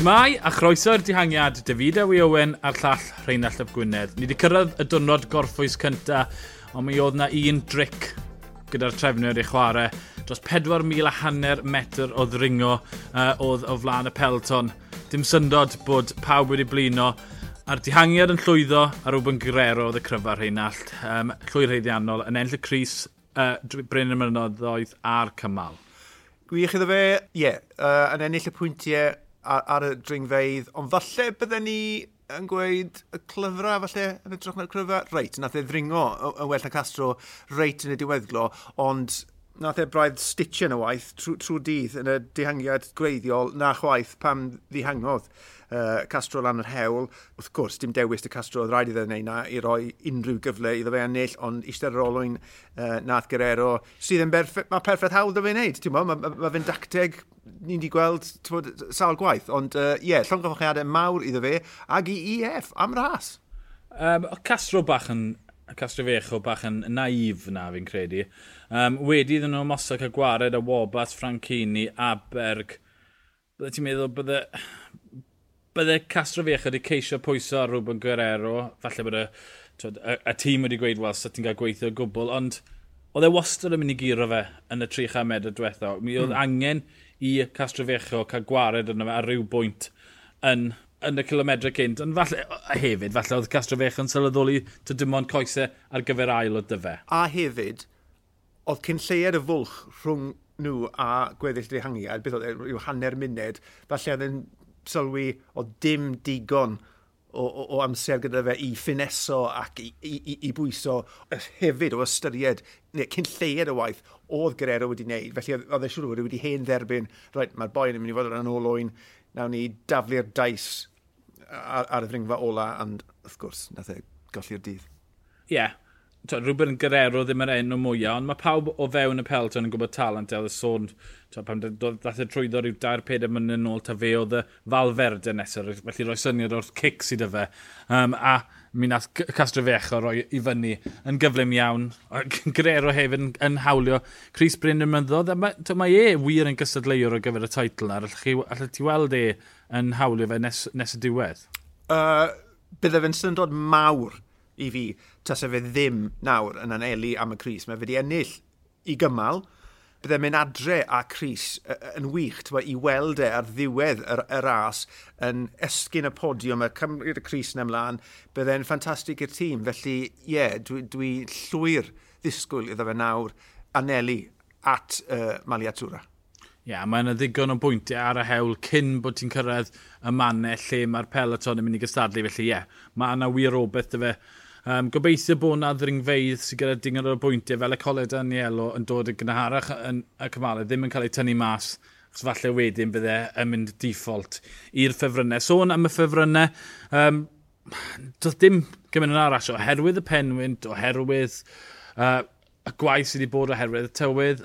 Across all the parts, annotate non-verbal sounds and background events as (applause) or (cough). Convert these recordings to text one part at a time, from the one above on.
Shmai a chroeso i'r dihangiad David Ewi Owen a'r llall Rheinald Ap Gwynedd. Ni wedi cyrraedd y dwrnod gorffwys cynta, ond mi oedd na un dric gyda'r trefnwyr i chwarae. Dros 4,000 a hanner metr o ddringo uh, oedd o flaen y pelton. Dim syndod bod pawb wedi blino. A'r dihangiad yn llwyddo ar Ruben Guerrero oedd y cryfa Rheinald. Um, llwyr heiddiannol yn enll y Cris, uh, Bryn y Mynyddoedd a'r Cymal. Gwych iddo fe, ie, yeah, uh, yn ennill y pwyntiau ar, ar y dringfeidd, ond falle bydden ni yn gweud y clyfra, falle, yn edrych na'r clyfra. Reit, nath e ddringo yn well na Castro, reit yn y diweddglo, ond nath e braidd stitch yn y waith trwy trw dydd yn y dihangiad gwreiddiol na chwaith pam ddihangodd uh, Castro lan yr hewl. Wrth gwrs, dim dewis y Castro oedd rhaid iddo wneud na i roi unrhyw gyfle iddo fe ennill, ond eistedd ar olwyn uh, Nath Guerrero sydd yn berffaith, mae perffaith hawl dy fe wneud. Mae ma, ma, ma fe'n dacteg ni wedi gweld bod, sawl gwaith, ond ie, uh, yeah, llongyfochyadau mawr iddo fe ag i EF am ras. Um, Castro bach yn, Castrofecho bach yn naif na fi'n credu. Um, wedi iddyn nhw mosog y gwared a Wobas, Franchini, Aberg. Bydde ti'n meddwl bydde... Bydde Castrofecho wedi ceisio pwyso ar Ruben Guerrero. Falle bydde twyd, y, y, tîm wedi gweud, wel, sut ti'n cael gweithio o gwbl. Ond oedd e wastad yn mynd i giro fe yn y 300 medr diwethaf. Mi oedd mm. angen i Castrofecho cael gwared yna fe ar ryw bwynt yn yn y kilometre cynt. Ond falle, a hefyd, falle oedd Castro Castrofech yn sylweddoli to dim ond coesau ar gyfer ail o dyfe. A hefyd, oedd cyn lleiad y fwlch rhwng nhw a gweddill dehangiad, beth oedd e, yw hanner munud, falle oedd yn sylwi o dim digon o, o, o amser gyda fe i ffineso ac i, i, i, i bwyso hefyd o ystyried, neu cyn lleiad y waith oedd Guerrero wedi wneud. Felly oedd e siŵr wedi hen dderbyn, rhaid, mae'r boi yn mynd i fod yn ôl oen, nawn ni daflu'r dais ar, ar y ddringfa ola, and wrth gwrs, nath e golli'r dydd. Ie. Yeah rhywbeth yn gyrero ddim yr enw mwyaf, ond mae pawb o fewn y pelton yn gwybod talent, oedd y sôn, pam dath y trwyddo rhyw 2-5 mynd yn ôl, ta fe oedd y falferde nesaf, felly roi syniad o'r cic sydd y fe. Um, a mi nath Castro Fecho roi i fyny yn gyflym iawn. Grero hefyd yn, yn hawlio Chris Bryn yn mynddodd. Mae, mae e wir yn gysadleuwr o gyfer y teitl na. Allai ti weld e yn hawlio fe nes, nes y diwedd? Uh, bydde fe'n syndod mawr i fi, tas fe ddim nawr yn anelu am y Cris. Mae fe wedi ennill i gymal, bydde mynd adre a Cris yn wych, tywa, i weld e ar ddiwedd y, y ras yn esgyn y podiwm, y cymryd y Cris yn ymlaen, bydde'n ffantastig i'r tîm. Felly, ie, yeah, dwi, dwi llwyr ddisgwyl iddo fe nawr anelu at uh, Maliatura. Ie, yeah, mae'n ddigon o bwyntiau ar y hewl cyn bod ti'n cyrraedd y mannau lle mae'r peloton yn mynd i gystadlu. Felly ie, yeah, mae yna wir o beth dy fe Um, gobeithio bod na ddringfeidd sydd gyda dingon o'r bwyntiau fel y Coled Danielo yn dod yn gynharach yn y cymalau, ddim yn cael ei tynnu mas achos falle wedyn bydde yn mynd default i'r ffefrynnau. Sôn am y ffefrynnau, um, doedd dim gymryd yn arall oherwydd y penwynt, oherwydd uh, y gwaith sydd wedi bod oherwydd y tywydd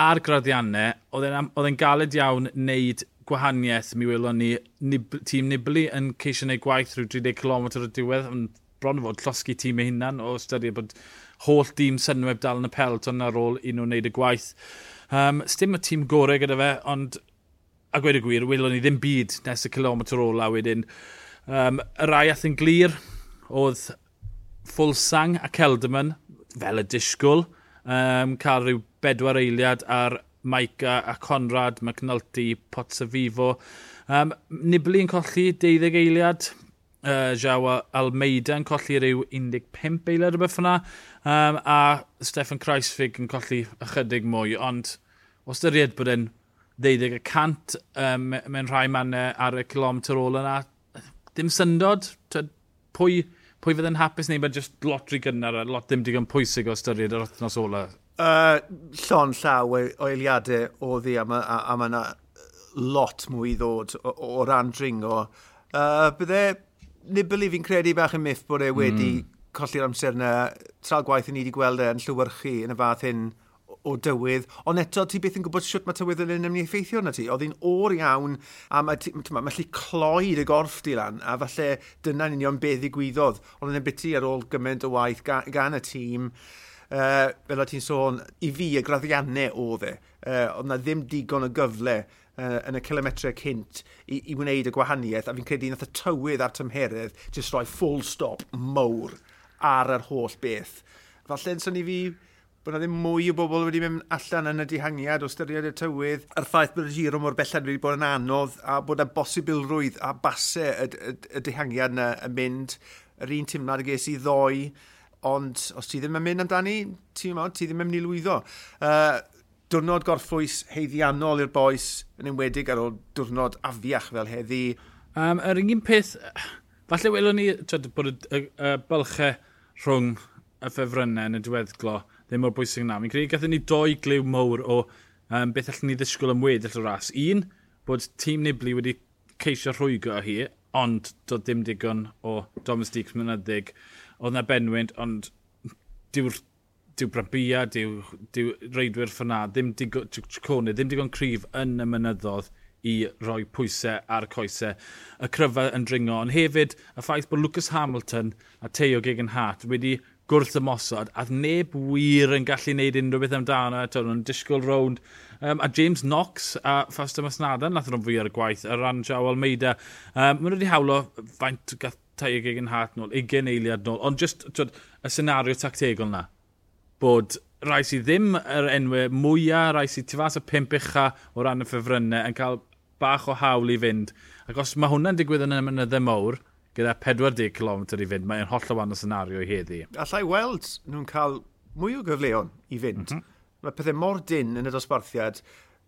a'r graddiannau, oedd e'n galed iawn wneud gwahaniaeth mi welon ni nib, tîm Nibli yn ceisio gwneud gwaith rhyw 30 km o'r diwedd, ond bron o fod llosgu tîm ei hunan o ystyried bod holl dîm synweb dal yn y pelton ar ôl i nhw'n wneud y gwaith. Um, Stym y tîm gorau gyda fe, ond a gweud y gwir, wylwn ni ddim byd nes y kilometr ola wedyn. Um, y rai ath yn glir oedd Fulsang a Celderman, fel y disgwyl, um, cael rhyw bedwar eiliad ar Maica a Conrad, McNulty, Potsavivo. Um, Nibli yn colli 12 eiliad, uh, Jawa Almeida yn colli rhyw 15 eiliad o beth yna, um, a Stefan Kreisfig yn colli ychydig mwy, ond os dy ried bod yn cant um, mewn rhai mannau ar y kilometr ôl yna, dim syndod, pwy, pwy fydd yn hapus neu mae'n just lotri gynnar a lot ddim digon pwysig o ystyried yr wythnos ola? Uh, llon llaw e-, o eiliadau o ddi a mae yna lot mwy i ddod o, o ran dringo. Uh, bydde Nibli fi'n credu bach yn myth bod e wedi mm. colli'r amser yna, tral gwaith i ni wedi gweld e yn llywyrchu yn y fath hyn o dywydd, ond eto ti beth yn gwybod sut mae tywydd yn yn effeithio na ti. Oedd hi'n o'r iawn a mae ma, lli cloed y gorff di lan a falle dyna'n union beth ddigwyddodd. Ond yn ebyti ar ôl gymaint o waith gan, gan y tîm, uh, fel o ti'n sôn, i fi y graddiannau oedd e. Uh, oedd na ddim digon o gyfle uh, yn y kilometre cynt i, i wneud y gwahaniaeth, a fi'n credu nath y tywydd a'r tymheredd jyst rhoi full stop mowr ar yr holl beth. Falle yn syni fi bod na ddim mwy o bobl wedi mynd allan yn y dihangiad o styried y tywydd, a'r ffaith bod y giro mor bellad wedi bod yn anodd, a bod yna bosibilrwydd a basau y, y, y dihangiad yna yn mynd, yr un tymlad y ges i ddoi, ond os ti ddim yn mynd amdani, ti, ti ddim yn mynd i lwyddo. Uh, diwrnod gorffwys heiddiannol i'r boes, yn enwedig ar ôl diwrnod afiach fel heddi. Um, yr un peth, falle welwn ni twyd, bod y, y, y bylchau rhwng y ffefrynnau yn y diweddglo ddim mor bwysig na. Mi'n credu gathen ni doi glyw mowr o um, beth allwn ni ddisgwyl am weddill y ras. Un, bod tîm Nibli wedi ceisio rhwygo o hi, ond dod ddim digon o domestig mynyddig. Oedd na benwynt, ond dyw'r dyw Brabia, dyw, dyw reidwyr ffyna, ddim digon, ddim digon cryf yn y mynyddodd i roi pwysau ar y coesau. Y cryfa yn dringo, ond hefyd y ffaith bod Lucas Hamilton a Teo Gegenhart wedi gwrth ymosod, a neb wir yn gallu gwneud unrhyw beth amdano, eto, nhw'n disgwyl rownd. Um, a James Knox a Fasta Masnada, nath nhw'n fwy ar y gwaith, ar ran Jao Almeida. Um, Mae'n wedi hawlo faint gath Teo Gegenhart nôl, 20 eiliad nôl, ond just twyd, y senario tactegol na bod rai sydd ddim yr enwau mwyaf, rai sydd tu fas y pimp ucha o ran y ffefrynnau yn cael bach o hawl i fynd. Ac os mae hwnna'n digwydd yn y mynyddau mawr, gyda 40 km i fynd, mae'n holl o wahanol senario i heddi. Allai weld nhw'n cael mwy o gyfleon i fynd. Mm -hmm. Mae pethau mor dyn yn y dosbarthiad.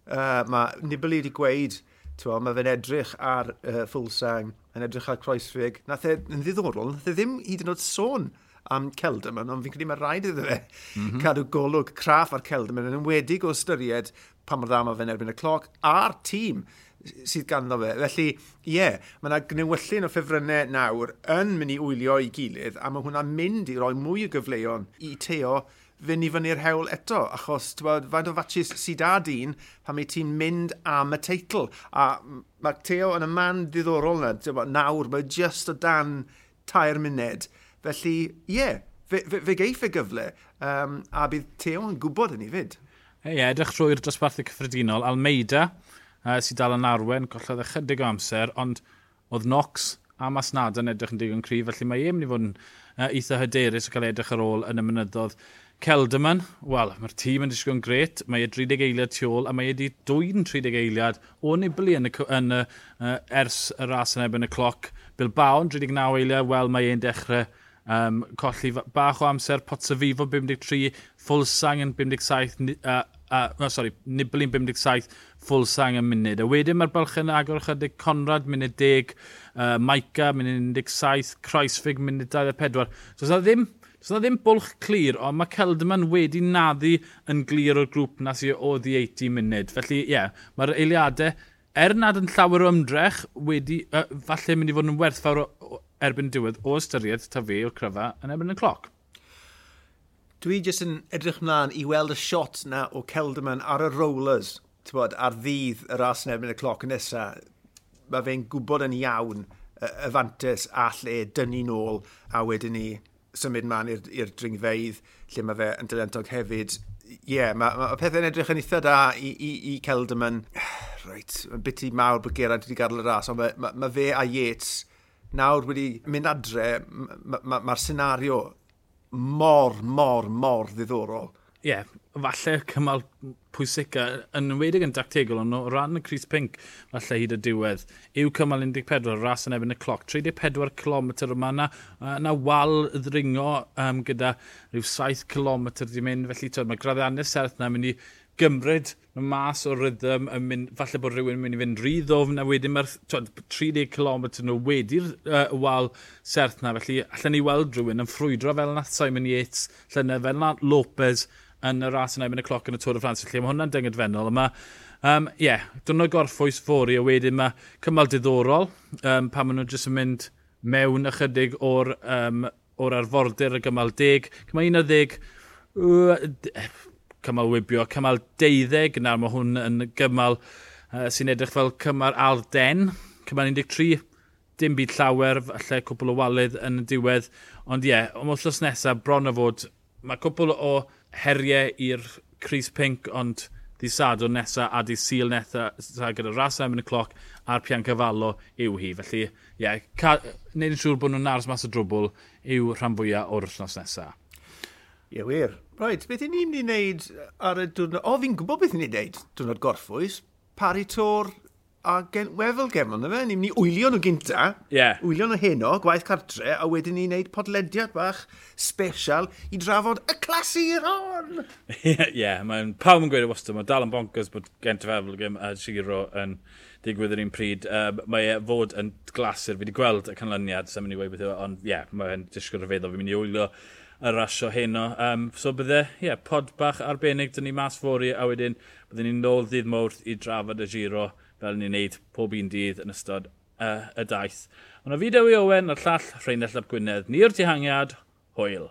Uh, mae Nibali wedi gweud, mae fe'n edrych ar uh, Fulsang, yn edrych ar Croesfig. Nath e'n ddiddorol, nath e ddim hyd yn oed sôn am Celdamon, ond fi'n credu mae rhaid iddo fe mm -hmm. cadw golwg craff ar Celdamon, yn enwedig o ystyried pa mor dda mae fe'n erbyn y cloc, a'r tîm sydd ganddo fe. Felly, ie, yeah, mae yna gnewyllun o ffefrynnau nawr yn mynd i wylio i gilydd, a mae hwnna'n mynd i roi mwy o gyfleon i teo fynd i fyny'r hewl eto, achos bod, faint o fatsis sydd a dyn pan mae ti'n mynd am y teitl. A mae Teo yn y man ddiddorol yna, bod, nawr, mae jyst o dan tair munud Felly, ie, yeah, fe, fe, fe geiff y gyfle, um, a bydd Teo yn gwybod yn ei fyd. Ie, hey, edrych trwy'r dosbarthu cyffredinol. Almeida, uh, sydd dal yn arwen, gollodd ychydig o amser, ond oedd Knox a Masnada yn edrych yn digon cryf, felly mae e'n mynd i fod yn uh, eitha hyderus o cael edrych ar ôl yn y mynyddodd. Celdaman, wel, mae'r tîm yn disgwyl yn gret, mae e 30 eiliad tu ôl, a mae e wedi dwy'n 30 eiliad o Nibli yn y, yn y, uh, ers y ras yn ebyn y cloc. Bilbao yn 39 eiliad, wel, mae e'n dechrau um, colli bach o amser, Potsafifo 53, Fulsang yn 57, uh, uh, no, sorry, Niblin 57, Fulsang yn munud. A wedyn mae'r bylch yn agor chydig Conrad, munud 10, uh, Maica, munud 17, Croesfig, munud 24. So, yna ddim, so na ddim bwlch clir, ond mae Celdman wedi naddu yn glir o'r grŵp na sy'n o i 80 munud. Felly, ie, yeah, mae'r eiliadau, er nad yn llawer o ymdrech, wedi, uh, falle mynd i fod yn werthfawr o, erbyn diwedd o ystyried ta fe o'r cryfa yn erbyn y cloc. Dwi jyst yn edrych mlaen i weld y shot na o Celderman ar y rollers, bod, ar ddydd y ras yn erbyn y cloc nesaf. Mae fe'n gwybod yn iawn y fantes a lle dynnu nôl a wedyn ni symud man i'r dringfeidd lle mae fe yn dylentog hefyd. Ie, yeah, mae ma, ma pethau'n edrych yn eitha da i, i, i Celderman. (sighs) Reit, mae'n biti mawr bod Geraint wedi gadael y ras, ond mae ma, ma fe a Yates nawr wedi mynd adre, mae'r ma, ma senario mor, mor, mor ddiddorol. Ie, yeah, falle cymal pwysica, yn wedig yn dactegol, ond o ran y Cris Pink, falle hyd y diwedd, yw cymal 14, ras yn ebyn y cloc, 34 km yma na, na wal ddringo um, gyda rhyw 7 km di mynd, felly tyd, mae graddiannau serth na mynd i gymryd mas o rhythm, yn mynd, falle bod rhywun yn mynd i fynd rhy ddofn, a wedyn mae'r 30 km nhw wedi'r uh, wal serth na, felly allan ni weld rhywun yn ffrwydro fel na Simon Yates, llynau fel na Lopez yn y ras yna, mynd y cloc yn y Tôr y Ffrans, felly mae hwnna'n dyngedfennol, a mae Um, Ie, yeah, dyna gorffwys fori a wedyn mae cymal diddorol um, pan maen nhw'n jyst yn mynd mewn ychydig o'r, um, or arfordir y gymal 10. Cymal 11, cymal wybio. cymal deuddeg, nawr mae hwn yn gymal uh, sy'n edrych fel cymal alden. cymal 13, dim byd llawer, falle cwpl o walydd yn y diwedd, ond ie, yeah, ond wrthnos nesaf, bron o fod, mae cwpl o heriau i'r Cris Pink, ond di sadwr nesa a di sil nesa gyda ras am yn y cloc a'r pian cyfalo yw hi. Felly, ie, yeah, neud yn siŵr bod nhw'n aros mas o drwbl yw rhan fwyaf o'r wythnos nesaf. Ie, wir. Right, beth i ni'n mynd i wneud ar y diwrnod... O, fi'n gwybod beth i ni'n wneud diwrnod gorffwys. Pari tor a gen... wefel gemon, na fe? Ni'n mynd i wylio nhw gynta. Ie. Yeah. Wylio nhw heno, gwaith cartre, a wedyn ni'n wneud podlediad bach special i drafod y clasuron! (laughs) Ie, yeah, yeah, mae'n pawb yn gweud y wastad. Mae dal yn bonkers bod gent y fefel gem a Shigiro yn digwydd yr un pryd. Uh, mae e fod yn glasur. Fi wedi gweld y canlyniad, sy'n mynd i weid beth yw, e, ond ie, yeah, mae'n disgwyl rhyfeddol. Fi'n mynd i wylio y rasio heno. Um, so bydde, ie, yeah, pod bach arbennig dyn ni mas fori a wedyn bydden ni'n nôl ddydd mawrth i drafod y giro fel ni'n neud pob un dydd yn ystod uh, y daith. Ond o fideo i Owen, a'r llall Rheinald Ap Gwynedd, ni'r dihangiad, hwyl.